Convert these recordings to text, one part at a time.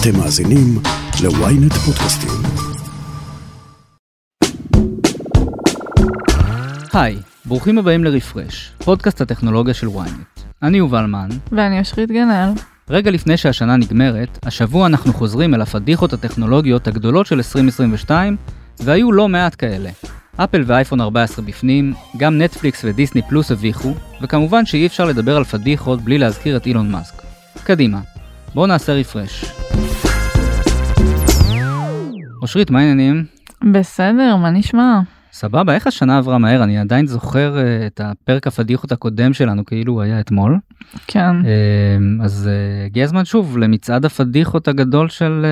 אתם מאזינים ל-ynet פודקאסטים. היי, ברוכים הבאים לרפרש, פודקאסט הטכנולוגיה של ynet. אני יובל מן. ואני אשרית גנאל. רגע לפני שהשנה נגמרת, השבוע אנחנו חוזרים אל הפדיחות הטכנולוגיות הגדולות של 2022, והיו לא מעט כאלה. אפל ואייפון 14 בפנים, גם נטפליקס ודיסני פלוס הביכו, וכמובן שאי אפשר לדבר על פדיחות בלי להזכיר את אילון מאסק. קדימה, בואו נעשה רפרש. אושרית, מה העניינים? בסדר, מה נשמע? סבבה, איך השנה עברה מהר? אני עדיין זוכר uh, את הפרק הפדיחות הקודם שלנו כאילו הוא היה אתמול. כן. Uh, אז uh, הגיע הזמן שוב למצעד הפדיחות הגדול של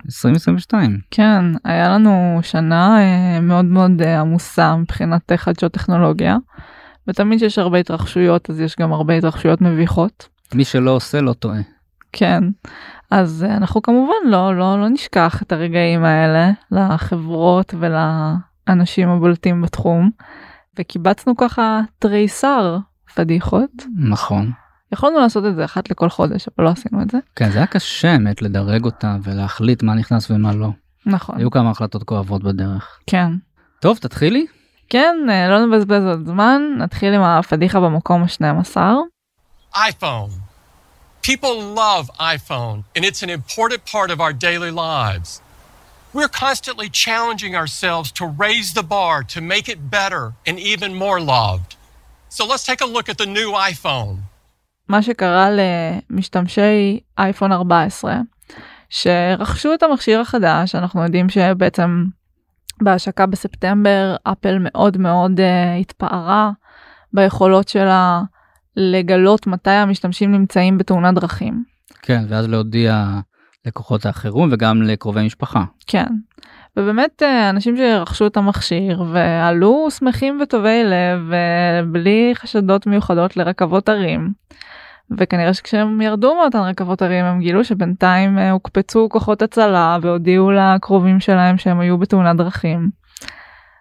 uh, 2022. כן, היה לנו שנה מאוד מאוד עמוסה מבחינת חדשות טכנולוגיה. ותמיד שיש הרבה התרחשויות אז יש גם הרבה התרחשויות מביכות. מי שלא עושה לא טועה. כן. אז uh, אנחנו כמובן לא, לא, לא נשכח את הרגעים האלה לחברות ול... האנשים הבולטים בתחום וקיבצנו ככה תריסר פדיחות. נכון. יכולנו לעשות את זה אחת לכל חודש אבל לא עשינו את זה. כן זה היה קשה באמת לדרג אותה ולהחליט מה נכנס ומה לא. נכון. היו כמה החלטות כואבות בדרך. כן. טוב תתחילי. כן לא נבזבז עוד זמן נתחיל עם הפדיחה במקום ה-12. iPhone. People love iPhone and it's an important part of our daily lives. We're constantly challenging ourselves to raise the bar, to make it better and even more loved. So let's take a look at the new iPhone. מה שקרה למשתמשי אייפון 14 שרכשו את המכשיר החדש אנחנו יודעים שבעצם בהשקה בספטמבר אפל מאוד מאוד uh, התפארה ביכולות שלה לגלות מתי המשתמשים נמצאים בתאונת דרכים. כן ואז להודיע לכוחות החירום וגם לקרובי משפחה. כן. ובאמת אנשים שרכשו את המכשיר ועלו שמחים וטובי לב ובלי חשדות מיוחדות לרכבות הרים. וכנראה שכשהם ירדו מאותן רכבות הרים הם גילו שבינתיים הוקפצו כוחות הצלה והודיעו לקרובים שלהם שהם היו בתאונת דרכים.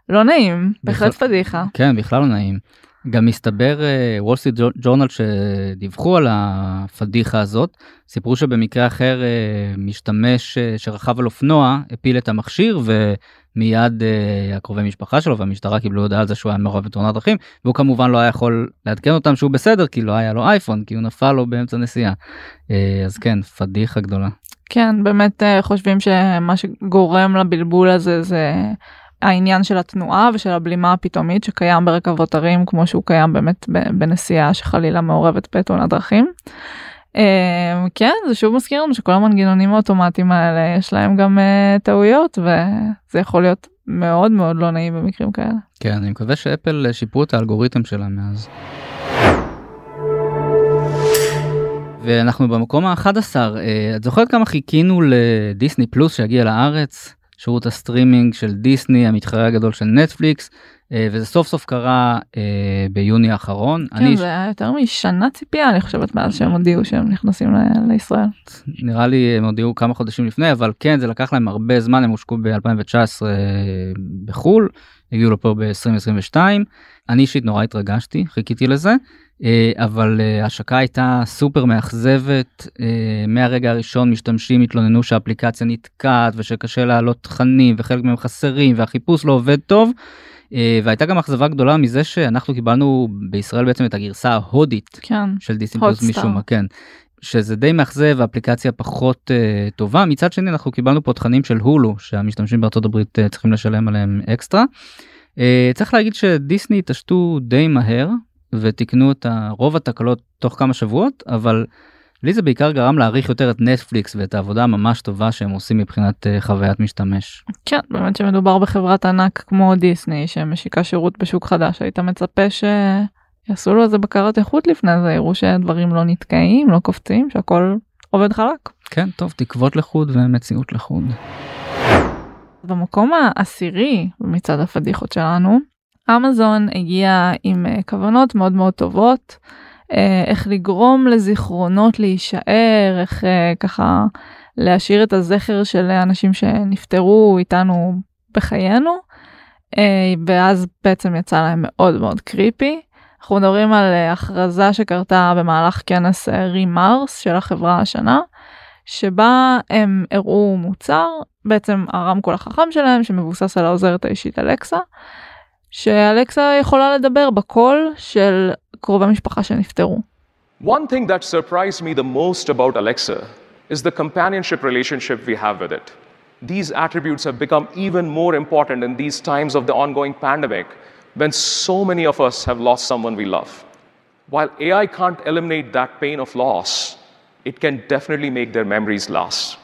לא נעים, בהחלט פדיחה. כן, בכלל לא נעים. גם מסתבר וול סטריט ג'ורנל שדיווחו על הפדיחה הזאת סיפרו שבמקרה אחר uh, משתמש uh, שרכב על אופנוע הפיל את המכשיר ומיד אה, הקרובי משפחה שלו והמשטרה קיבלו הודעה על זה שהוא היה מעורב בתאונת דרכים והוא כמובן לא היה יכול לעדכן אותם שהוא בסדר כי לא היה לו אייפון כי הוא נפל לו באמצע נסיעה אז כן פדיחה גדולה. כן באמת חושבים שמה שגורם לבלבול הזה זה. העניין של התנועה ושל הבלימה הפתאומית שקיים ברכבות הרים כמו שהוא קיים באמת בנסיעה שחלילה מעורבת בתאונת דרכים. כן זה שוב מזכיר לנו שכל המנגנונים האוטומטיים האלה יש להם גם טעויות וזה יכול להיות מאוד מאוד לא נעים במקרים כאלה. כן אני מקווה שאפל שיפרו את האלגוריתם שלה מאז. ואנחנו במקום ה-11 את זוכרת כמה חיכינו לדיסני פלוס שיגיע לארץ שירות הסטרימינג של דיסני המתחרה הגדול של נטפליקס וזה סוף סוף קרה אה, ביוני האחרון. כן אני... זה היה יותר משנה ציפייה אני חושבת מאז שהם הודיעו שהם נכנסים ל- לישראל. נראה לי הם הודיעו כמה חודשים לפני אבל כן זה לקח להם הרבה זמן הם הושקו ב-2019 בחול הגיעו לפה ב-2022 אני אישית נורא התרגשתי חיכיתי לזה אבל השקה הייתה סופר מאכזבת מהרגע הראשון משתמשים התלוננו שהאפליקציה נתקעת ושקשה להעלות תכנים וחלק מהם חסרים והחיפוש לא עובד טוב. והייתה גם אכזבה גדולה מזה שאנחנו קיבלנו בישראל בעצם את הגרסה ההודית כן, של דיסני פלוס משום מה כן. שזה די מאכזב האפליקציה פחות uh, טובה מצד שני אנחנו קיבלנו פה תכנים של הולו שהמשתמשים בארצות הברית uh, צריכים לשלם עליהם אקסטרה. Uh, צריך להגיד שדיסני התעשתו די מהר ותיקנו את רוב התקלות תוך כמה שבועות אבל לי זה בעיקר גרם להעריך יותר את נטפליקס ואת העבודה הממש טובה שהם עושים מבחינת uh, חוויית משתמש. כן באמת שמדובר בחברת ענק כמו דיסני שמשיקה שירות בשוק חדש היית מצפה שיעשו לו איזה בקרת איכות לפני זה יראו שדברים לא נתקעים לא קופצים שהכל עובד חלק. כן טוב תקוות לחוד ומציאות לחוד. במקום העשירי מצד הפדיחות שלנו אמזון הגיע עם כוונות מאוד מאוד טובות. איך לגרום לזיכרונות להישאר, איך ככה להשאיר את הזכר של אנשים שנפטרו איתנו בחיינו, ואז בעצם יצא להם מאוד מאוד קריפי. אנחנו מדברים על הכרזה שקרתה במהלך כנס רימארס של החברה השנה, שבה הם הראו מוצר, בעצם הרמקול החכם שלהם שמבוסס על העוזרת האישית אלקסה, שאלקסה יכולה לדבר בקול של קרובי משפחה שנפטרו. One thing that surprised me the most about Alexa is the companionship relationship we have with it. These attributes have become even more important in these times of the ongoing pandemic when so many of us have lost someone we love. While AI can't eliminate that pain of loss, it can definitely make their memories last.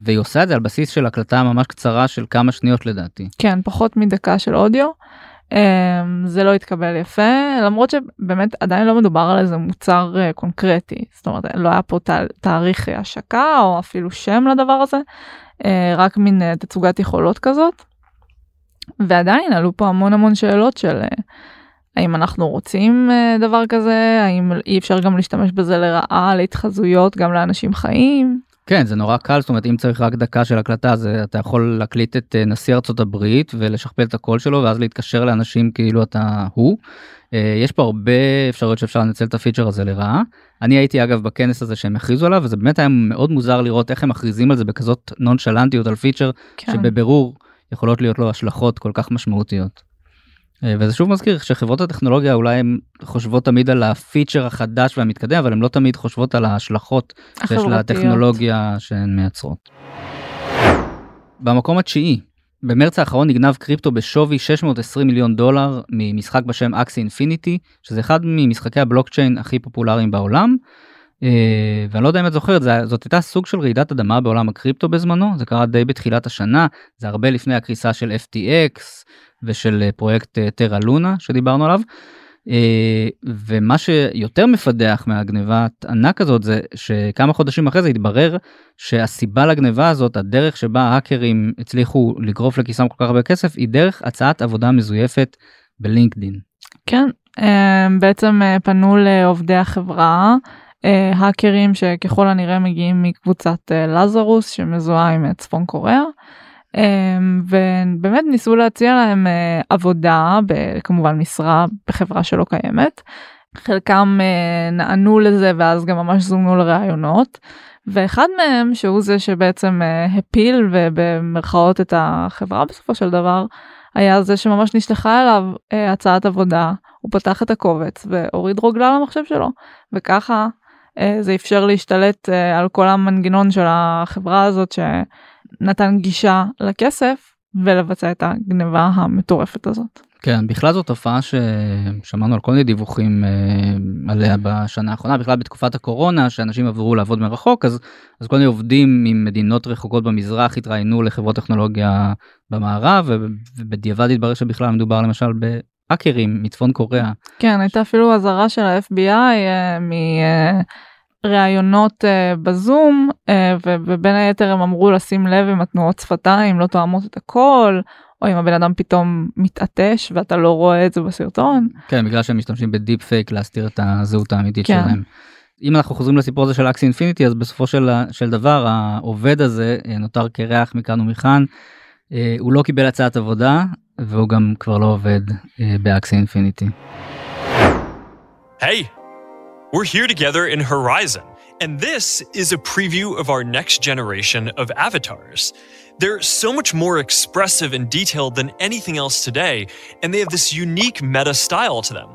והיא עושה את זה על בסיס של הקלטה ממש קצרה של כמה שניות לדעתי. כן, פחות מדקה של אודיו. Um, זה לא התקבל יפה למרות שבאמת עדיין לא מדובר על איזה מוצר uh, קונקרטי זאת אומרת לא היה פה תאריך השקה או אפילו שם לדבר הזה uh, רק מין uh, תצוגת יכולות כזאת. ועדיין עלו פה המון המון שאלות של האם אנחנו רוצים דבר כזה האם אי אפשר גם להשתמש בזה לרעה להתחזויות גם לאנשים חיים. כן זה נורא קל זאת אומרת אם צריך רק דקה של הקלטה אז אתה יכול להקליט את אה, נשיא ארצות הברית ולשכפל את הקול שלו ואז להתקשר לאנשים כאילו אתה הוא. אה, יש פה הרבה אפשרויות שאפשר לנצל את הפיצ'ר הזה לרעה. אני הייתי אגב בכנס הזה שהם הכריזו עליו וזה באמת היה מאוד מוזר לראות איך הם מכריזים על זה בכזאת נונשלנטיות על פיצ'ר כן. שבבירור יכולות להיות לו השלכות כל כך משמעותיות. אה, וזה שוב מזכיר שחברות הטכנולוגיה אולי הן חושבות תמיד על הפיצ'ר החדש והמתקדם אבל הן לא תמיד חושבות על ההשלכות שיש לטכנולוגיה שהן מייצרות. במקום התשיעי במרץ האחרון נגנב קריפטו בשווי 620 מיליון דולר ממשחק בשם אקסי אינפיניטי שזה אחד ממשחקי הבלוקצ'יין הכי פופולריים בעולם. אה, ואני לא יודע אם את זוכרת זאת הייתה סוג של רעידת אדמה בעולם הקריפטו בזמנו זה קרה די בתחילת השנה זה הרבה לפני הקריסה של FTX ושל אה, פרויקט טרה לונה שדיברנו עליו. אה, ומה שיותר מפדח מהגניבת ענק הזאת זה שכמה חודשים אחרי זה התברר שהסיבה לגניבה הזאת הדרך שבה האקרים הצליחו לגרוף לכיסם כל כך הרבה כסף היא דרך הצעת עבודה מזויפת בלינקדין. כן בעצם פנו לעובדי החברה האקרים שככל הנראה מגיעים מקבוצת לזרוס שמזוהה עם צפון קוריאה. אמ, ובאמת ניסו להציע להם אה, עבודה כמובן משרה בחברה שלא קיימת. חלקם אה, נענו לזה ואז גם ממש זומנו לראיונות. ואחד מהם שהוא זה שבעצם אה, הפיל ובמרכאות את החברה בסופו של דבר היה זה שממש נשלחה אליו הצעת עבודה הוא פתח את הקובץ והוריד רוגלה למחשב שלו וככה זה אפשר להשתלט על כל המנגנון של החברה הזאת נתן גישה לכסף ולבצע את הגניבה המטורפת הזאת. כן בכלל זו תופעה ששמענו על כל מיני דיווחים אה, עליה בשנה האחרונה בכלל בתקופת הקורונה שאנשים עברו לעבוד מרחוק אז אז כל מיני עובדים ממדינות רחוקות במזרח התראיינו לחברות טכנולוגיה במערב ובדיעבד התברר שבכלל מדובר למשל בהאקרים מצפון קוריאה. כן הייתה אפילו אזהרה של ה-FBI אה, מ... אה, ראיונות אה, בזום אה, ובין היתר הם אמרו לשים לב אם התנועות שפתיים לא תואמות את הקול או אם הבן אדם פתאום מתעטש ואתה לא רואה את זה בסרטון. כן בגלל שהם משתמשים בדיפ פייק להסתיר את הזהות האמיתית כן. שלהם. אם אנחנו חוזרים לסיפור הזה של אקסי אינפיניטי אז בסופו של, של דבר העובד הזה אה, נותר קרח מכאן ומכאן. הוא לא קיבל הצעת עבודה והוא גם כבר לא עובד באקסי אינפיניטי. היי! Hey. We're here together in Horizon, and this is a preview of our next generation of avatars. They're so much more expressive and detailed than anything else today, and they have this unique meta style to them.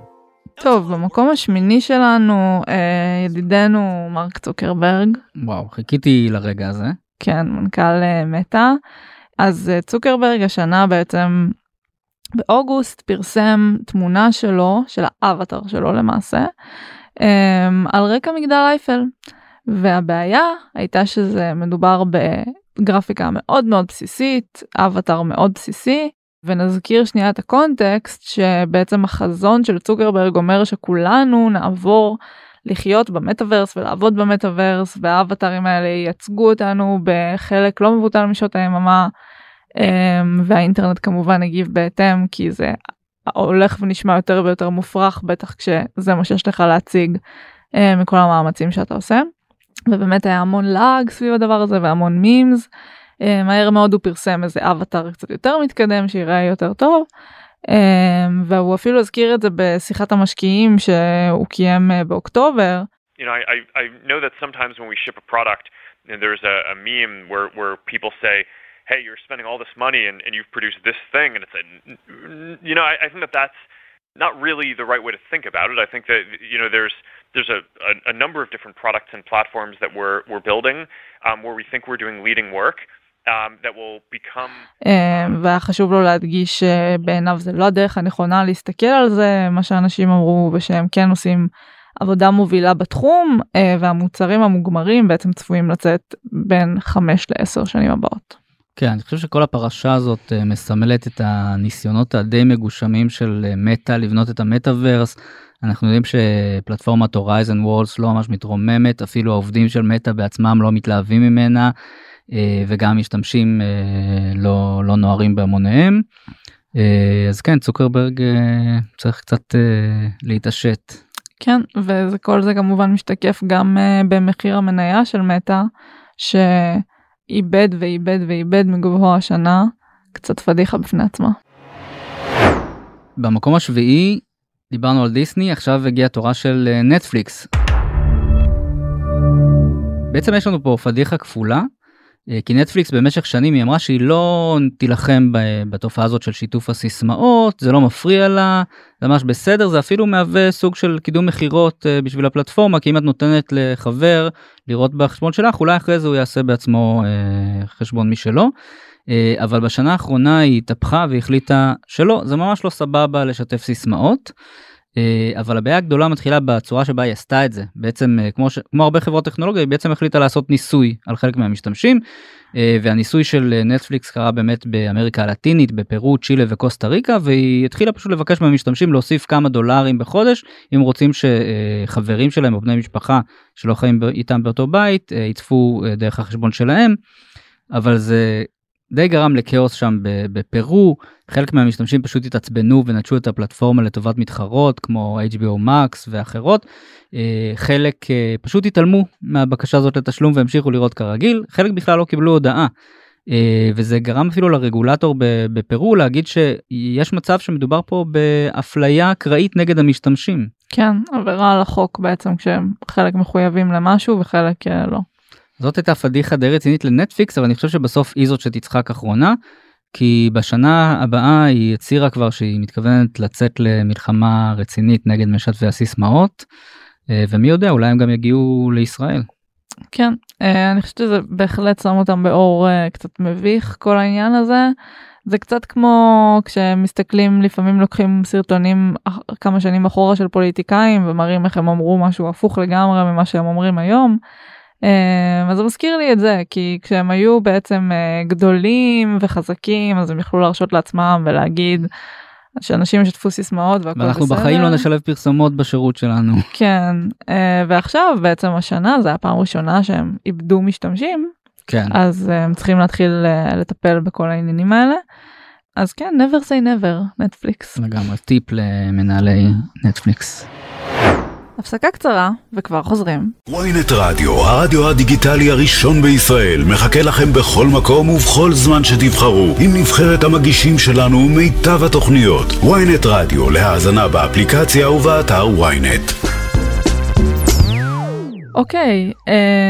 טוב, במקום השמיני שלנו, אה, ידידנו מרק צוקרברג. וואו, חיכיתי לרגע הזה. כן, מנכ"ל אה, מטא. אז אה, צוקרברג השנה בעצם באוגוסט פרסם תמונה שלו, של האבטר שלו למעשה, um, על רקע מגדל אייפל. והבעיה הייתה שזה מדובר בגרפיקה מאוד מאוד בסיסית, אבטר מאוד בסיסי, ונזכיר שנייה את הקונטקסט שבעצם החזון של צוקרברג אומר שכולנו נעבור לחיות במטאוורס ולעבוד במטאוורס והאבטרים האלה ייצגו אותנו בחלק לא מבוטל משעות היממה um, והאינטרנט כמובן הגיב בהתאם כי זה הולך ונשמע יותר ויותר מופרך בטח כשזה מה שיש לך להציג אה, מכל המאמצים שאתה עושה. ובאמת היה המון לעג סביב הדבר הזה והמון מימס. אה, מהר מאוד הוא פרסם איזה אבטר קצת יותר מתקדם שיראה יותר טוב. אה, והוא אפילו הזכיר את זה בשיחת המשקיעים שהוא קיים באוקטובר. You know, I, I know that sometimes when we ship a product, there's a, a meme where, where people say, hey, you're spending all this money and, and you've produced this thing. And it's a, you know, I, I think that that's not really the right way to think about it. I think that, you know, there's, there's a, a, a number of different products and platforms that we're, we're building um, where we think we're doing leading work. Um, that will become... והיה חשוב לו להדגיש שבעיניו זה לא הדרך הנכונה להסתכל על זה, מה שאנשים אמרו, ושהם כן עושים עבודה מובילה בתחום, והמוצרים המוגמרים בעצם צפויים לצאת בין 5 ל-10 שנים הבאות. כן, אני חושב שכל הפרשה הזאת מסמלת את הניסיונות הדי מגושמים של מטא לבנות את המטאוורס. אנחנו יודעים שפלטפורמת הורייזן וורלס לא ממש מתרוממת, אפילו העובדים של מטא בעצמם לא מתלהבים ממנה, וגם משתמשים לא, לא נוהרים בהמוניהם. אז כן, צוקרברג צריך קצת להתעשת. כן, וכל זה כמובן משתקף גם במחיר המניה של מטא, שאיבד ואיבד ואיבד מגבוה השנה, קצת פדיחה בפני עצמה. במקום השביעי דיברנו על דיסני, עכשיו הגיעה תורה של נטפליקס. בעצם יש לנו פה פדיחה כפולה, כי נטפליקס במשך שנים היא אמרה שהיא לא תילחם בתופעה הזאת של שיתוף הסיסמאות, זה לא מפריע לה, זה ממש בסדר, זה אפילו מהווה סוג של קידום מכירות בשביל הפלטפורמה, כי אם את נותנת לחבר לראות בחשבון שלך, אולי אחרי זה הוא יעשה בעצמו חשבון משלו. אבל בשנה האחרונה היא התהפכה והחליטה שלא, זה ממש לא סבבה לשתף סיסמאות. אבל הבעיה הגדולה מתחילה בצורה שבה היא עשתה את זה. בעצם כמו ש... כמו הרבה חברות טכנולוגיה היא בעצם החליטה לעשות ניסוי על חלק מהמשתמשים והניסוי של נטפליקס קרה באמת באמריקה הלטינית בפרו צ'ילה וקוסטה ריקה והיא התחילה פשוט לבקש מהמשתמשים להוסיף כמה דולרים בחודש אם רוצים שחברים שלהם או בני משפחה שלא חיים איתם באותו בית יצפו דרך החשבון שלהם. אבל זה די גרם לכאוס שם בפרו, חלק מהמשתמשים פשוט התעצבנו ונטשו את הפלטפורמה לטובת מתחרות כמו HBO Max ואחרות, חלק פשוט התעלמו מהבקשה הזאת לתשלום והמשיכו לראות כרגיל, חלק בכלל לא קיבלו הודעה. וזה גרם אפילו לרגולטור בפרו להגיד שיש מצב שמדובר פה באפליה אקראית נגד המשתמשים. כן, עבירה על החוק בעצם כשהם חלק מחויבים למשהו וחלק לא. זאת הייתה פדיחה די רצינית לנטפליקס אבל אני חושב שבסוף היא זאת שתצחק אחרונה כי בשנה הבאה היא הצהירה כבר שהיא מתכוונת לצאת למלחמה רצינית נגד משתפי הסיסמאות ומי יודע אולי הם גם יגיעו לישראל. כן אני חושבת שזה בהחלט שם אותם באור קצת מביך כל העניין הזה. זה קצת כמו כשמסתכלים לפעמים לוקחים סרטונים כמה שנים אחורה של פוליטיקאים ומראים איך הם אמרו משהו הפוך לגמרי ממה שהם אומרים היום. אז זה מזכיר לי את זה כי כשהם היו בעצם גדולים וחזקים אז הם יכלו להרשות לעצמם ולהגיד שאנשים ישתפו סיסמאות והכל בסדר. אנחנו בחיים לא נשלב פרסומות בשירות שלנו. כן ועכשיו בעצם השנה זה הפעם הראשונה שהם איבדו משתמשים כן אז הם צריכים להתחיל לטפל בכל העניינים האלה. אז כן never say never נטפליקס. לגמרי טיפ למנהלי נטפליקס. הפסקה קצרה וכבר חוזרים. ynet רדיו, הרדיו הדיגיטלי הראשון בישראל, מחכה לכם בכל מקום ובכל זמן שתבחרו, עם נבחרת המגישים שלנו ומיטב התוכניות. ynet רדיו, להאזנה באפליקציה ובאתר ynet. אוקיי,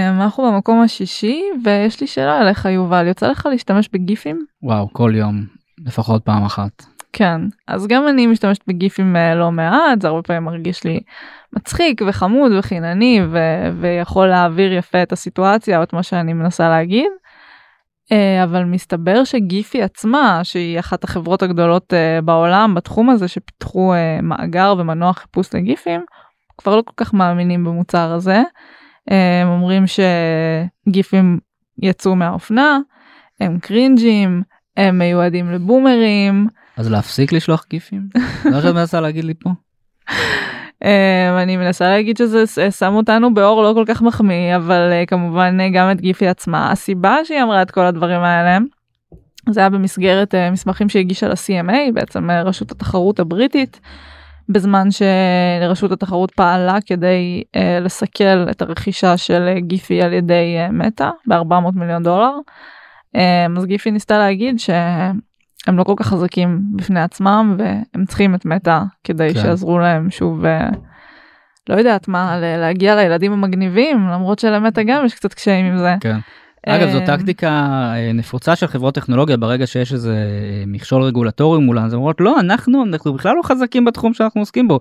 אנחנו במקום השישי ויש לי שאלה אליך יובל, יוצא לך להשתמש בגיפים? וואו, כל יום, לפחות פעם אחת. כן, אז גם אני משתמשת בגיפים לא מעט, זה הרבה פעמים מרגיש לי מצחיק וחמוד וחינני ו- ויכול להעביר יפה את הסיטואציה או את מה שאני מנסה להגיד. אבל מסתבר שגיפי עצמה שהיא אחת החברות הגדולות בעולם בתחום הזה שפיתחו מאגר ומנוע חיפוש לגיפים כבר לא כל כך מאמינים במוצר הזה. הם אומרים שגיפים יצאו מהאופנה, הם קרינג'ים, הם מיועדים לבומרים. אז להפסיק לשלוח גיפים? מה שאת מנסה להגיד לי פה? אני מנסה להגיד שזה שם אותנו באור לא כל כך מחמיא אבל כמובן גם את גיפי עצמה הסיבה שהיא אמרה את כל הדברים האלה. זה היה במסגרת מסמכים שהגישה ל-CMA בעצם רשות התחרות הבריטית בזמן שרשות התחרות פעלה כדי לסכל את הרכישה של גיפי על ידי מטא ב-400 מיליון דולר. אז גיפי ניסתה להגיד שהם לא כל כך חזקים בפני עצמם והם צריכים את מטא כדי כן. שיעזרו להם שוב לא יודעת מה, להגיע לילדים המגניבים, למרות שלמטה גם יש קצת קשיים עם זה. כן. אגב זו אה, טקטיקה אה, נפוצה של חברות טכנולוגיה ברגע שיש איזה אה, מכשול רגולטורי מולן, אז אומרות לא אנחנו אנחנו בכלל לא חזקים בתחום שאנחנו עוסקים בו.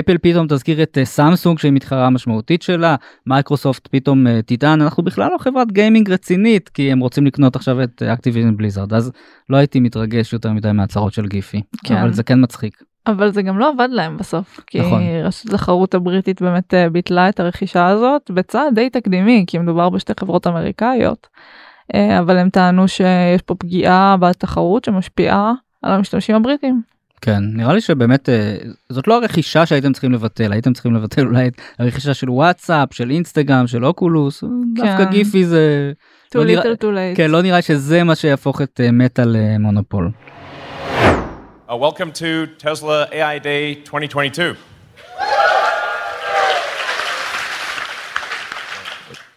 אפל פתאום תזכיר את סמסונג שהיא מתחרה משמעותית שלה, מייקרוסופט פתאום תטען אנחנו בכלל לא חברת גיימינג רצינית כי הם רוצים לקנות עכשיו את אקטיוויז'ן בליזארד אז לא הייתי מתרגש יותר מדי מהצהרות של גיפי, כן. אבל זה כן מצחיק. אבל זה גם לא עבד להם בסוף, כי נכון. רשות התחרות הבריטית באמת אה, ביטלה את הרכישה הזאת בצעד די תקדימי, כי מדובר בשתי חברות אמריקאיות, אה, אבל הם טענו שיש פה פגיעה בתחרות שמשפיעה על המשתמשים הבריטים. כן נראה לי שבאמת אה, זאת לא הרכישה שהייתם צריכים לבטל הייתם צריכים לבטל אולי את הרכישה של וואטסאפ של אינסטגרם של אוקולוס דווקא גיפי זה too לא little too late. כן לא נראה שזה מה שיהפוך את מטא למונופול. Uh, welcome to Tesla AI Day 2022.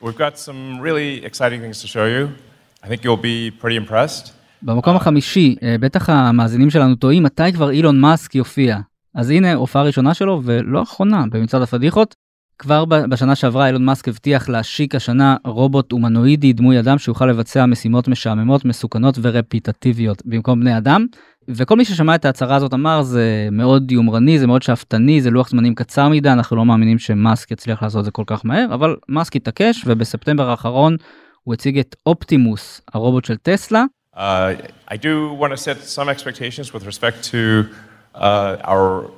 We've got some really exciting things to show you. I think you'll be pretty impressed. במקום החמישי אה, בטח המאזינים שלנו טועים מתי כבר אילון מאסק יופיע. אז הנה הופעה ראשונה שלו ולא אחרונה במצעד הפדיחות. כבר בשנה שעברה אילון מאסק הבטיח להשיק השנה רובוט הומנואידי דמוי אדם שיוכל לבצע משימות משעממות מסוכנות ורפיטטיביות במקום בני אדם. וכל מי ששמע את ההצהרה הזאת אמר זה מאוד יומרני זה מאוד שאפתני זה לוח זמנים קצר מדי אנחנו לא מאמינים שמאסק יצליח לעשות את זה כל כך מהר אבל מאסק התעקש ובספטמבר האחרון הוא הציג את אופטימוס הרובוט של טסלה Uh, I do want to set some expectations with respect to uh, our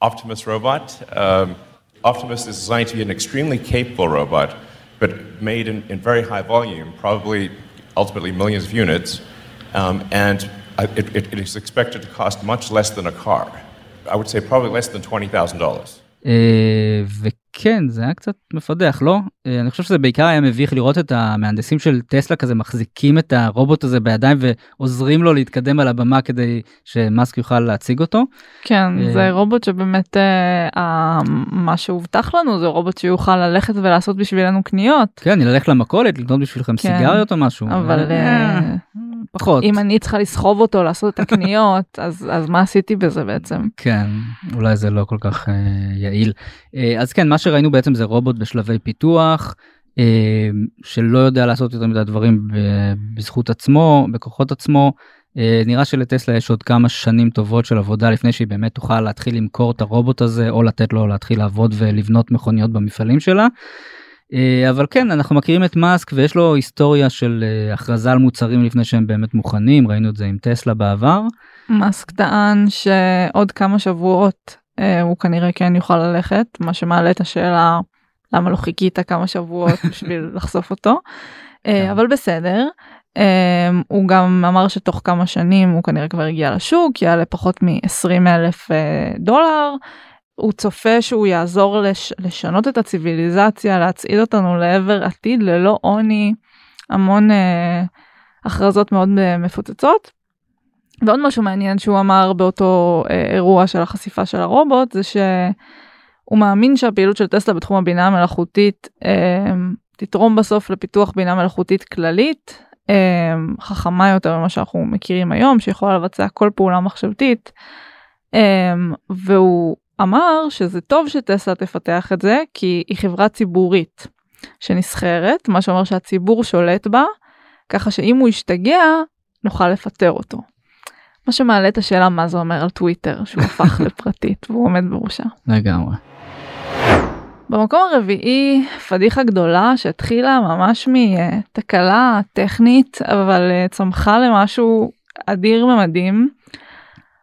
Optimus robot. Um, Optimus is designed to be an extremely capable robot, but made in, in very high volume, probably ultimately millions of units, um, and it, it, it is expected to cost much less than a car. I would say probably less than $20,000. וכן זה היה קצת מפדח לא אה, אני חושב שזה בעיקר היה מביך לראות את המהנדסים של טסלה כזה מחזיקים את הרובוט הזה בידיים ועוזרים לו להתקדם על הבמה כדי שמאסק יוכל להציג אותו. כן, אה, זה רובוט שבאמת אה, מה שהובטח לנו זה רובוט שיוכל ללכת ולעשות בשבילנו קניות. כן נלך למכולת לקנות בשבילכם כן. סיגריות או משהו אבל אה, פחות אם אני צריכה לסחוב אותו לעשות את הקניות, אז אז מה עשיתי בזה בעצם? כן אולי זה לא כל כך אה, יעיל אה, אז כן מה שראינו בעצם זה רובוט בשלבי פיתוח אה, שלא יודע לעשות יותר מדי דברים ב- בזכות עצמו בכוחות עצמו. אה, נראה שלטסלה יש עוד כמה שנים טובות של עבודה לפני שהיא באמת תוכל להתחיל למכור את הרובוט הזה או לתת לו להתחיל לעבוד ולבנות מכוניות במפעלים שלה. אה, אבל כן אנחנו מכירים את מאסק ויש לו היסטוריה של אה, הכרזה על מוצרים לפני שהם באמת מוכנים ראינו את זה עם טסלה בעבר. מאסק טען שעוד כמה שבועות אה, הוא כנראה כן יוכל ללכת, מה שמעלה את השאלה למה לא חיכית כמה שבועות בשביל לחשוף אותו, כן. אבל בסדר. אה, הוא גם אמר שתוך כמה שנים הוא כנראה כבר הגיע לשוק, יעלה פחות מ-20 אלף אה, דולר. הוא צופה שהוא יעזור לש, לשנות את הציוויליזציה, להצעיד אותנו לעבר עתיד ללא עוני, המון אה, הכרזות מאוד אה, מפוצצות. ועוד משהו מעניין שהוא אמר באותו אה, אירוע של החשיפה של הרובוט זה שהוא מאמין שהפעילות של טסלה בתחום הבינה המלאכותית אה, תתרום בסוף לפיתוח בינה מלאכותית כללית אה, חכמה יותר ממה שאנחנו מכירים היום שיכולה לבצע כל פעולה מחשבתית אה, והוא אמר שזה טוב שטסלה תפתח את זה כי היא חברה ציבורית שנסחרת מה שאומר שהציבור שולט בה ככה שאם הוא ישתגע נוכל לפטר אותו. מה שמעלה את השאלה מה זה אומר על טוויטר שהוא הפך לפרטית והוא עומד בראשה. לגמרי. במקום הרביעי פדיחה גדולה שהתחילה ממש מתקלה טכנית אבל אה, צמחה למשהו אדיר ממדים.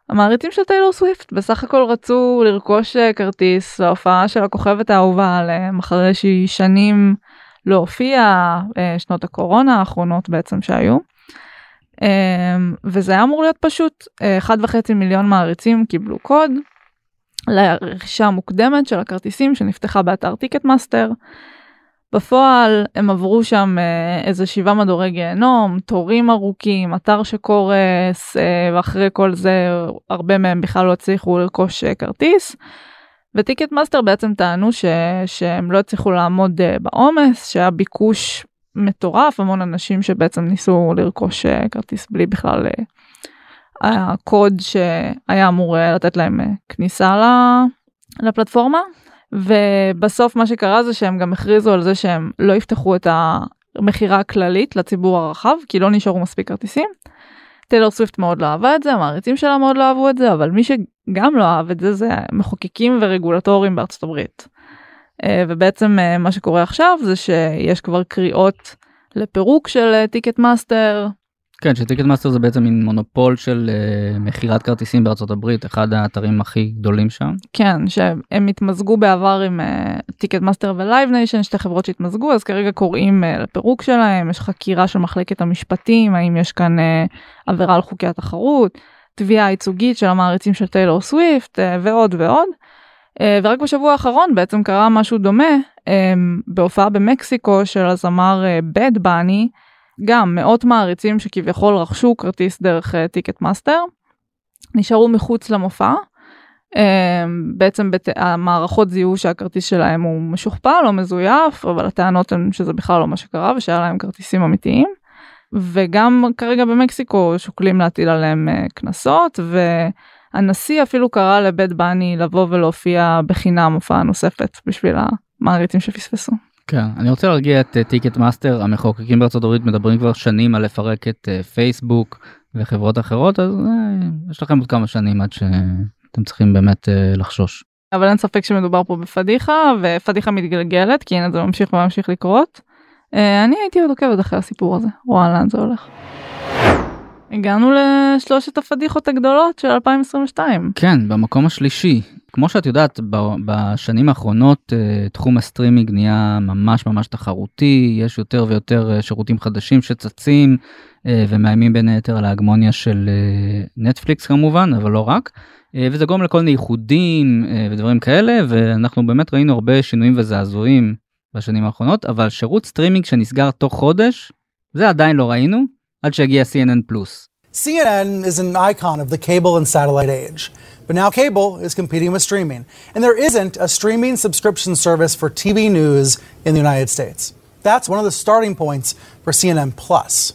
המעריצים של טיילור סוויפט בסך הכל רצו לרכוש אה, כרטיס להופעה של הכוכבת האהובה עליהם אחרי שהיא שנים לא הופיעה אה, שנות הקורונה האחרונות בעצם שהיו. אמ, וזה היה אמור להיות פשוט אה, אחד וחצי מיליון מעריצים קיבלו קוד לרכישה מוקדמת של הכרטיסים שנפתחה באתר טיקט מאסטר. בפועל הם עברו שם אה, איזה שבעה מדורי גיהנום, תורים ארוכים, אתר שקורס, אה, ואחרי כל זה הרבה מהם בכלל לא הצליחו לרכוש אה, כרטיס. וטיקט מאסטר בעצם טענו ש, שהם לא הצליחו לעמוד בעומס, שהיה ביקוש מטורף, המון אנשים שבעצם ניסו לרכוש כרטיס בלי בכלל הקוד שהיה אמור לתת להם כניסה לפלטפורמה. ובסוף מה שקרה זה שהם גם הכריזו על זה שהם לא יפתחו את המכירה הכללית לציבור הרחב כי לא נשארו מספיק כרטיסים. טיילור סוויפט מאוד לא אהבה את זה, המעריצים שלה מאוד לא אהבו את זה, אבל מי שגם לא אהב את זה זה מחוקקים ורגולטורים בארצות הברית. אה, ובעצם אה, מה שקורה עכשיו זה שיש כבר קריאות לפירוק של טיקט מאסטר, כן, שטיקט מאסטר זה בעצם מין מונופול של אה, מכירת כרטיסים בארצות הברית, אחד האתרים הכי גדולים שם. כן, שהם התמזגו בעבר עם טיקט מאסטר ולייב ניישן, שתי חברות שהתמזגו, אז כרגע קוראים אה, לפירוק שלהם, יש חקירה של מחלקת המשפטים, האם יש כאן אה, עבירה על חוקי התחרות, תביעה ייצוגית של המעריצים של טיילור סוויפט אה, ועוד ועוד. אה, ורק בשבוע האחרון בעצם קרה משהו דומה אה, בהופעה במקסיקו של הזמר באד אה, באני. גם מאות מעריצים שכביכול רכשו כרטיס דרך טיקט אה, מאסטר, נשארו מחוץ למופע. אה, בעצם בת... המערכות זיהו שהכרטיס שלהם הוא משוכפל או מזויף, אבל הטענות הן שזה בכלל לא מה שקרה ושהיה להם כרטיסים אמיתיים. וגם כרגע במקסיקו שוקלים להטיל עליהם אה, קנסות, והנשיא אפילו קרא לבאד באני לבוא ולהופיע בחינם הופעה נוספת בשביל המעריצים שפספסו. כן, אני רוצה להרגיע את טיקט מאסטר, המחוקקים בארצות הברית מדברים כבר שנים על לפרק את פייסבוק וחברות אחרות, אז יש לכם עוד כמה שנים עד שאתם צריכים באמת לחשוש. אבל אין ספק שמדובר פה בפדיחה, ופדיחה מתגלגלת, כי הנה זה ממשיך וממשיך לקרות. אני הייתי עוד עוקבת אחרי הסיפור הזה, רואה לאן זה הולך. הגענו לשלושת הפדיחות הגדולות של 2022. כן, במקום השלישי. כמו שאת יודעת, בשנים האחרונות אה, תחום הסטרימינג נהיה ממש ממש תחרותי, יש יותר ויותר אה, שירותים חדשים שצצים אה, ומאיימים בין היתר על ההגמוניה של נטפליקס כמובן, אבל לא רק. וזה גורם לכל מיני איחודים ודברים כאלה, ואנחנו באמת ראינו הרבה שינויים וזעזועים בשנים האחרונות, אבל שירות סטרימינג שנסגר תוך חודש, זה עדיין לא ראינו, עד שהגיע CNN פלוס. CNN is an icon of the cable and satellite age. But now cable is competing with streaming. And there isn't a streaming subscription service for TV news in the United States. That's one of the starting points for CNN Plus.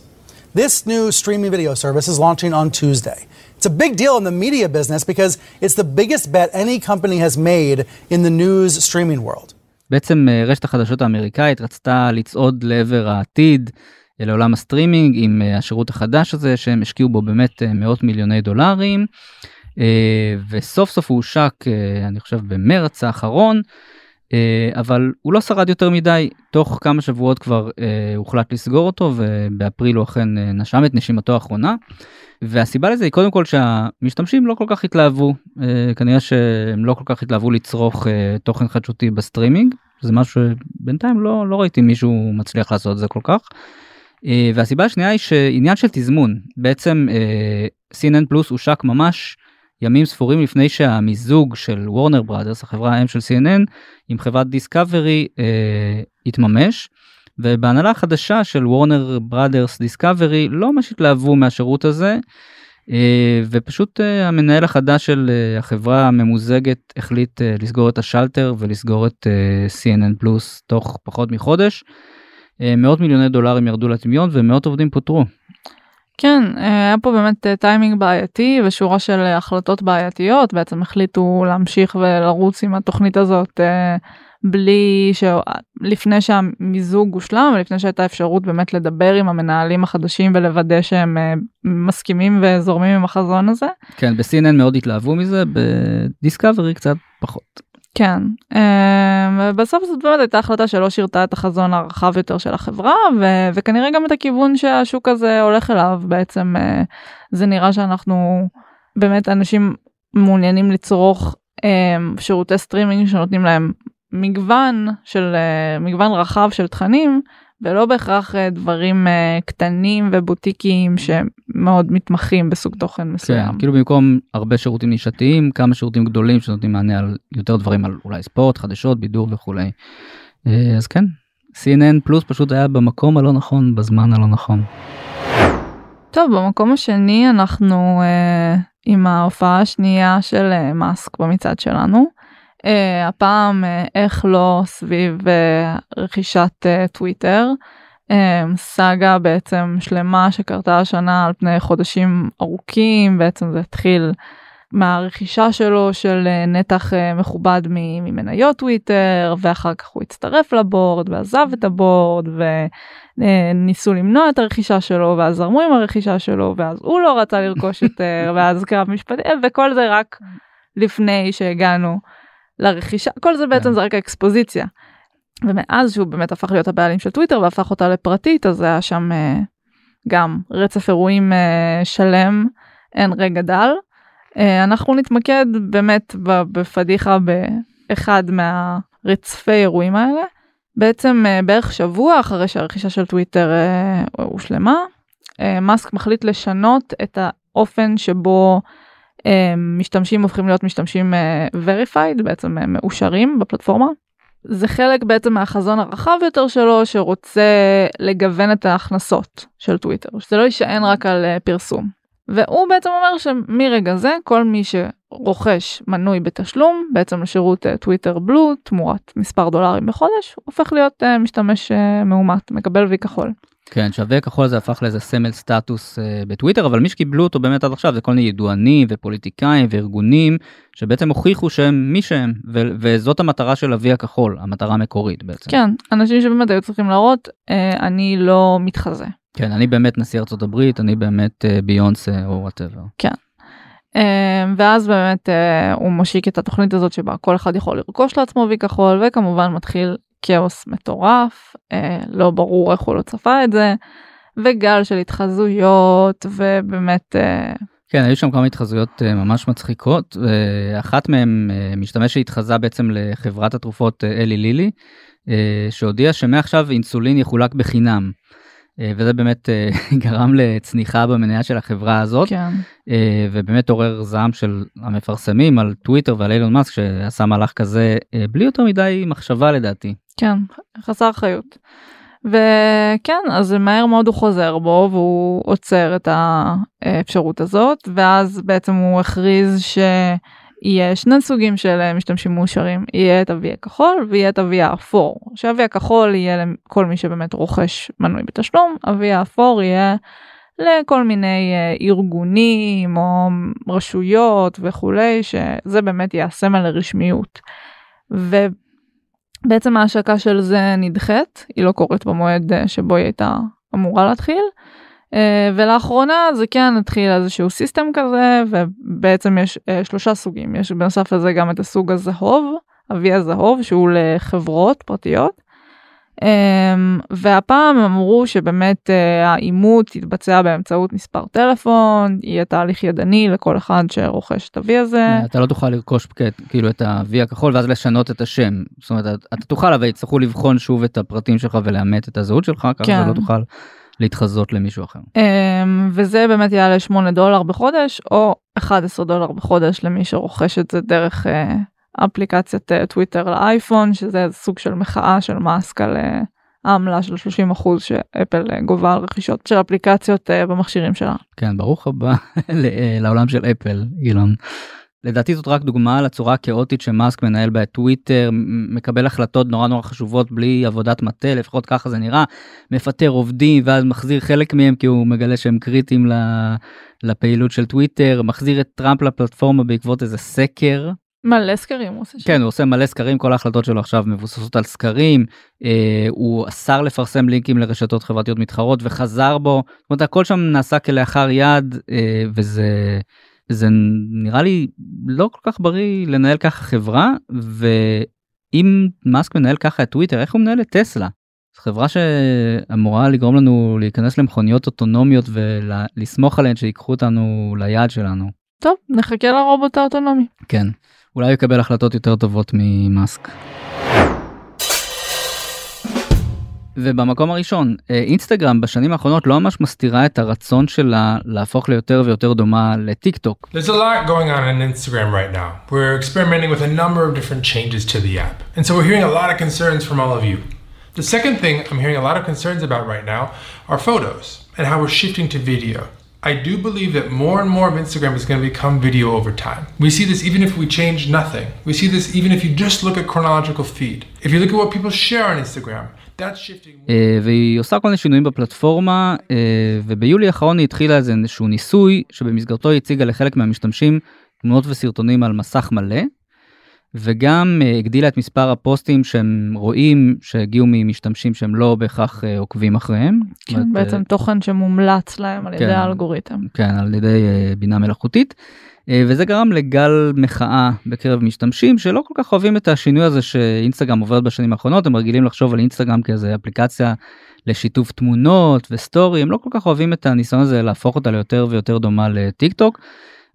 This new streaming video service is launching on Tuesday. It's a big deal in the media business because it's the biggest bet any company has made in the news streaming world. בעצם רשת החדשות האמריקאית רצתה לצעוד לעבר העתיד. לעולם הסטרימינג עם השירות החדש הזה שהם השקיעו בו באמת מאות מיליוני דולרים וסוף סוף הוא הושק אני חושב במרץ האחרון אבל הוא לא שרד יותר מדי תוך כמה שבועות כבר הוחלט לסגור אותו ובאפריל הוא אכן נשם את נשימתו האחרונה. והסיבה לזה היא קודם כל שהמשתמשים לא כל כך התלהבו כנראה שהם לא כל כך התלהבו לצרוך תוכן חדשותי בסטרימינג זה משהו שבינתיים לא לא ראיתי מישהו מצליח לעשות זה כל כך. והסיבה השנייה היא שעניין של תזמון בעצם CNN פלוס הושק ממש ימים ספורים לפני שהמיזוג של וורנר בראדרס החברה האם של CNN עם חברת דיסקאברי אה, התממש ובהנהלה החדשה של וורנר בראדרס דיסקאברי לא ממש התלהבו מהשירות הזה uh, ופשוט uh, המנהל החדש של uh, החברה הממוזגת החליט לסגור את השלטר ולסגור את CNN פלוס תוך פחות מחודש. מאות מיליוני דולרים ירדו לטמיון ומאות עובדים פוטרו. כן, היה פה באמת טיימינג בעייתי ושורה של החלטות בעייתיות, בעצם החליטו להמשיך ולרוץ עם התוכנית הזאת בלי ש... לפני שהמיזוג הושלם ולפני שהייתה אפשרות באמת לדבר עם המנהלים החדשים ולוודא שהם מסכימים וזורמים עם החזון הזה. כן, ב-CNN מאוד התלהבו מזה, בדיסקאברי קצת פחות. כן, ובסוף זאת באמת הייתה החלטה שלא שירתה את החזון הרחב יותר של החברה ו- וכנראה גם את הכיוון שהשוק הזה הולך אליו בעצם זה נראה שאנחנו באמת אנשים מעוניינים לצרוך שירותי סטרימינג שנותנים להם מגוון של מגוון רחב של תכנים ולא בהכרח דברים קטנים ובוטיקיים שמאוד מתמחים בסוג תוכן מסוים. כן, כאילו במקום הרבה שירותים נישתיים כמה שירותים גדולים שנותנים מענה על יותר דברים על אולי ספורט חדשות בידור וכולי. אז כן CNN פלוס פשוט היה במקום הלא נכון בזמן הלא נכון. טוב במקום השני אנחנו uh, עם ההופעה השנייה של uh, מאסק במצעד שלנו. Uh, הפעם uh, איך לא סביב uh, רכישת uh, טוויטר. uh, סאגה בעצם שלמה שקרתה השנה על פני חודשים ארוכים בעצם זה התחיל מהרכישה שלו של אה, נתח אה, מכובד ממניות טוויטר ואחר כך הוא הצטרף לבורד ועזב את הבורד וניסו למנוע את הרכישה שלו ואז זרמו עם הרכישה שלו ואז הוא לא רצה לרכוש יותר ואז קרב משפטי וכל זה רק לפני שהגענו לרכישה כל זה בעצם זה רק האקספוזיציה. ומאז שהוא באמת הפך להיות הבעלים של טוויטר והפך אותה לפרטית אז היה שם גם רצף אירועים שלם אין רגע דל. אה, אנחנו נתמקד באמת בפדיחה באחד מהרצפי אירועים האלה. בעצם אה, בערך שבוע אחרי שהרכישה של טוויטר אה, הושלמה, מאסק מחליט לשנות את האופן שבו משתמשים הופכים להיות משתמשים verified, בעצם מאושרים בפלטפורמה. זה חלק בעצם מהחזון הרחב יותר שלו שרוצה לגוון את ההכנסות של טוויטר, שזה לא יישען רק על פרסום. והוא בעצם אומר שמרגע זה כל מי שרוכש מנוי בתשלום בעצם לשירות טוויטר בלו תמורת מספר דולרים בחודש הופך להיות משתמש מאומת מקבל וי כחול. כן שווה כחול זה הפך לאיזה סמל סטטוס uh, בטוויטר אבל מי שקיבלו אותו באמת עד עכשיו זה כל מיני ידוענים ופוליטיקאים וארגונים שבעצם הוכיחו שהם מי שהם ו- וזאת המטרה של הווי הכחול המטרה המקורית בעצם. כן אנשים שבאמת היו צריכים להראות אה, אני לא מתחזה. כן, אני באמת נשיא ארצות הברית, אני באמת אה, ביונסה או whatever. כן. אה, ואז באמת אה, הוא משיק את התוכנית הזאת שבה כל אחד יכול לרכוש לעצמו וי כחול וכמובן מתחיל כאוס מטורף, אה, לא ברור איך הוא לא צפה את זה, וגל של התחזויות ובאמת... אה, כן, היו שם כמה התחזויות uh, ממש מצחיקות, ואחת מהן משתמש שהתחזה בעצם לחברת התרופות אלי לילי, שהודיע שמעכשיו אינסולין יחולק בחינם. אה, וזה באמת אה, גרם לצניחה במניה של החברה הזאת כן. אה, ובאמת עורר זעם של המפרסמים על טוויטר ועל אילון מאסק שעשה מהלך כזה בלי יותר מדי מחשבה לדעתי. כן חסר אחריות. וכן אז מהר מאוד הוא חוזר בו והוא עוצר את האפשרות הזאת ואז בעצם הוא הכריז ש... יהיה שני סוגים של אה, משתמשים מאושרים, יהיה את ה-V הכחול ויהיה את ה-V האפור. שה-V הכחול יהיה לכל מי שבאמת רוכש מנוי בתשלום, ה-V האפור יהיה לכל מיני אה, ארגונים או רשויות וכולי, שזה באמת יהיה הסמל לרשמיות. ובעצם ההשקה של זה נדחית, היא לא קורית במועד אה, שבו היא הייתה אמורה להתחיל. Uh, ולאחרונה זה כן התחיל איזשהו סיסטם כזה ובעצם יש uh, שלושה סוגים יש בנוסף לזה גם את הסוג הזהוב אבי הזהוב שהוא לחברות פרטיות. Um, והפעם אמרו שבאמת האימות יתבצע באמצעות מספר טלפון יהיה תהליך ידני לכל אחד שרוכש את ה-V הזה. אתה לא תוכל לרכוש כאילו את ה-V הכחול ואז לשנות את השם זאת אומרת אתה תוכל אבל יצטרכו לבחון שוב את הפרטים שלך ולאמת את הזהות שלך ככה כן. לא תוכל. להתחזות למישהו אחר. אמ, וזה באמת יעלה 8 דולר בחודש או 11 דולר בחודש למי שרוכש את זה דרך אה, אפליקציית אה, טוויטר לאייפון שזה סוג של מחאה של מאסק על אה, העמלה של 30 אחוז שאפל גובה על רכישות של אפליקציות במכשירים שלה. כן ברוך הבא לעולם של אפל אילון. לדעתי זאת רק דוגמה לצורה הכאוטית שמאסק מנהל בה את טוויטר, מקבל החלטות נורא נורא חשובות בלי עבודת מטה, לפחות ככה זה נראה, מפטר עובדים ואז מחזיר חלק מהם כי הוא מגלה שהם קריטיים לפעילות של טוויטר, מחזיר את טראמפ לפלטפורמה בעקבות איזה סקר. מלא סקרים הוא עושה שם. כן הוא עושה מלא סקרים כל ההחלטות שלו עכשיו מבוססות על סקרים אה, הוא אסר לפרסם לינקים לרשתות חברתיות מתחרות וחזר בו זאת אומרת הכל שם נעשה כלאחר יד אה, וזה זה נראה לי לא כל כך בריא לנהל ככה חברה ואם מאסק מנהל ככה את טוויטר איך הוא מנהל את טסלה. חברה שאמורה לגרום לנו להיכנס למכוניות אוטונומיות ולסמוך עליהן שיקחו אותנו ליעד שלנו. טוב נחכה לרובוט האוטונומי. כן אולי יקבל החלטות יותר טובות ממאסק. ובמקום הראשון, אינסטגרם בשנים האחרונות לא ממש מסתירה את הרצון שלה להפוך ליותר ויותר דומה לטיק טוק. There's a lot going on on Instagram right now. We're experimenting with a number of different changes to the app. And so we're hearing a lot of concerns from all of you. The second thing I'm hearing a lot of concerns about right now are photos and how we're shifting to video. I do believe that more and more of Instagram is going to become video over time. We see this even if we change nothing. We see this even if you just look at chronological feed. If you look at what people share on Instagram, אה, והיא עושה כל מיני שינויים בפלטפורמה אה, וביולי האחרון היא התחילה איזשהו ניסוי שבמסגרתו היא הציגה לחלק מהמשתמשים תמונות וסרטונים על מסך מלא, וגם אה, הגדילה את מספר הפוסטים שהם רואים שהגיעו ממשתמשים שהם לא בהכרח אה, עוקבים אחריהם. כן, אומרת, בעצם אה, תוכן שמומלץ להם על ידי כן. האלגוריתם. כן, על ידי בינה מלאכותית. וזה גרם לגל מחאה בקרב משתמשים שלא כל כך אוהבים את השינוי הזה שאינסטגרם עוברת בשנים האחרונות, הם רגילים לחשוב על אינסטגרם כאיזה אפליקציה לשיתוף תמונות וסטורי, הם לא כל כך אוהבים את הניסיון הזה להפוך אותה ליותר ויותר דומה לטיק טוק.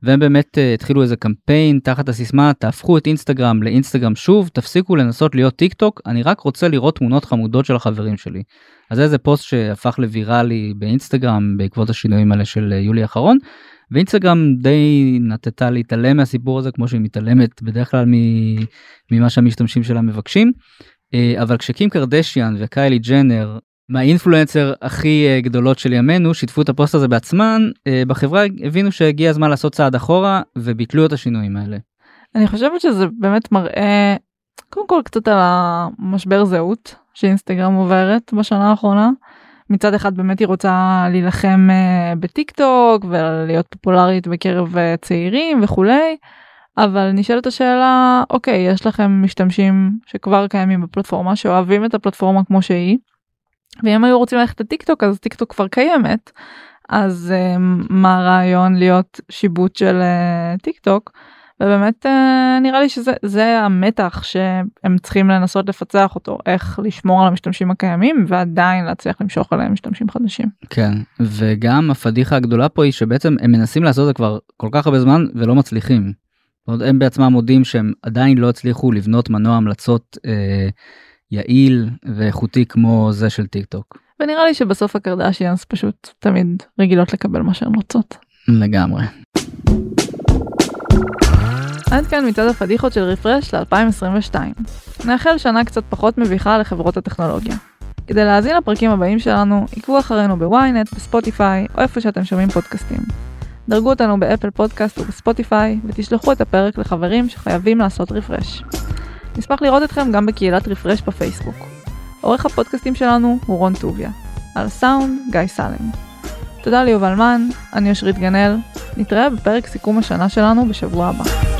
והם באמת אה, התחילו איזה קמפיין תחת הסיסמה תהפכו את אינסטגרם לאינסטגרם שוב תפסיקו לנסות להיות טיק טוק אני רק רוצה לראות תמונות חמודות של החברים שלי. אז זה איזה פוסט שהפך לוויראלי באינסטגרם בעקבות השינויים האלה של אה, יולי האחרון. ואינסטגרם די נטטה להתעלם מהסיפור הזה כמו שהיא מתעלמת בדרך כלל ממה שהמשתמשים שלה מבקשים. אה, אבל כשקים קרדשיאן וקיילי ג'נר מהאינפלואנסריות הכי אה, גדולות של ימינו שיתפו את הפוסט הזה בעצמן אה, בחברה הבינו שהגיע הזמן לעשות צעד אחורה וביטלו את השינויים האלה. אני חושבת שזה באמת מראה קודם כל קצת על המשבר זהות שאינסטגרם עוברת בשנה האחרונה. מצד אחד באמת היא רוצה להילחם אה, בטיק טוק ולהיות פופולרית בקרב צעירים וכולי. אבל נשאלת השאלה אוקיי יש לכם משתמשים שכבר קיימים בפלטפורמה שאוהבים את הפלטפורמה כמו שהיא. ואם היו רוצים ללכת לטיק טוק אז טיק טוק כבר קיימת. אז אה, מה הרעיון להיות שיבוט של אה, טיק טוק. ובאמת אה, נראה לי שזה זה המתח שהם צריכים לנסות לפצח אותו איך לשמור על המשתמשים הקיימים ועדיין להצליח למשוך אליהם משתמשים חדשים. כן וגם הפדיחה הגדולה פה היא שבעצם הם מנסים לעשות את זה כבר כל כך הרבה זמן ולא מצליחים. זאת אומרת, הם בעצמם מודים שהם עדיין לא הצליחו לבנות מנוע המלצות אה, יעיל ואיכותי כמו זה של טיק טוק. ונראה לי שבסוף הקרדשיאנס פשוט תמיד רגילות לקבל מה שהן רוצות. לגמרי. עד כאן מצעד הפדיחות של רפרש ל-2022. נאחל שנה קצת פחות מביכה לחברות הטכנולוגיה. כדי להאזין לפרקים הבאים שלנו, עקבו אחרינו בוויינט, בספוטיפיי, או איפה שאתם שומעים פודקאסטים. דרגו אותנו באפל פודקאסט ובספוטיפיי, ותשלחו את הפרק לחברים שחייבים לעשות refresh. נשמח לראות אתכם גם בקהילת רפרש בפייסבוק. עורך הפודקאסטים שלנו הוא רון טוביה. על הסאונד, גיא סלם. תודה ליובל מן, אני אושרית גנאל. נתראה בפרק סיכום השנה שלנו בשבוע הבא.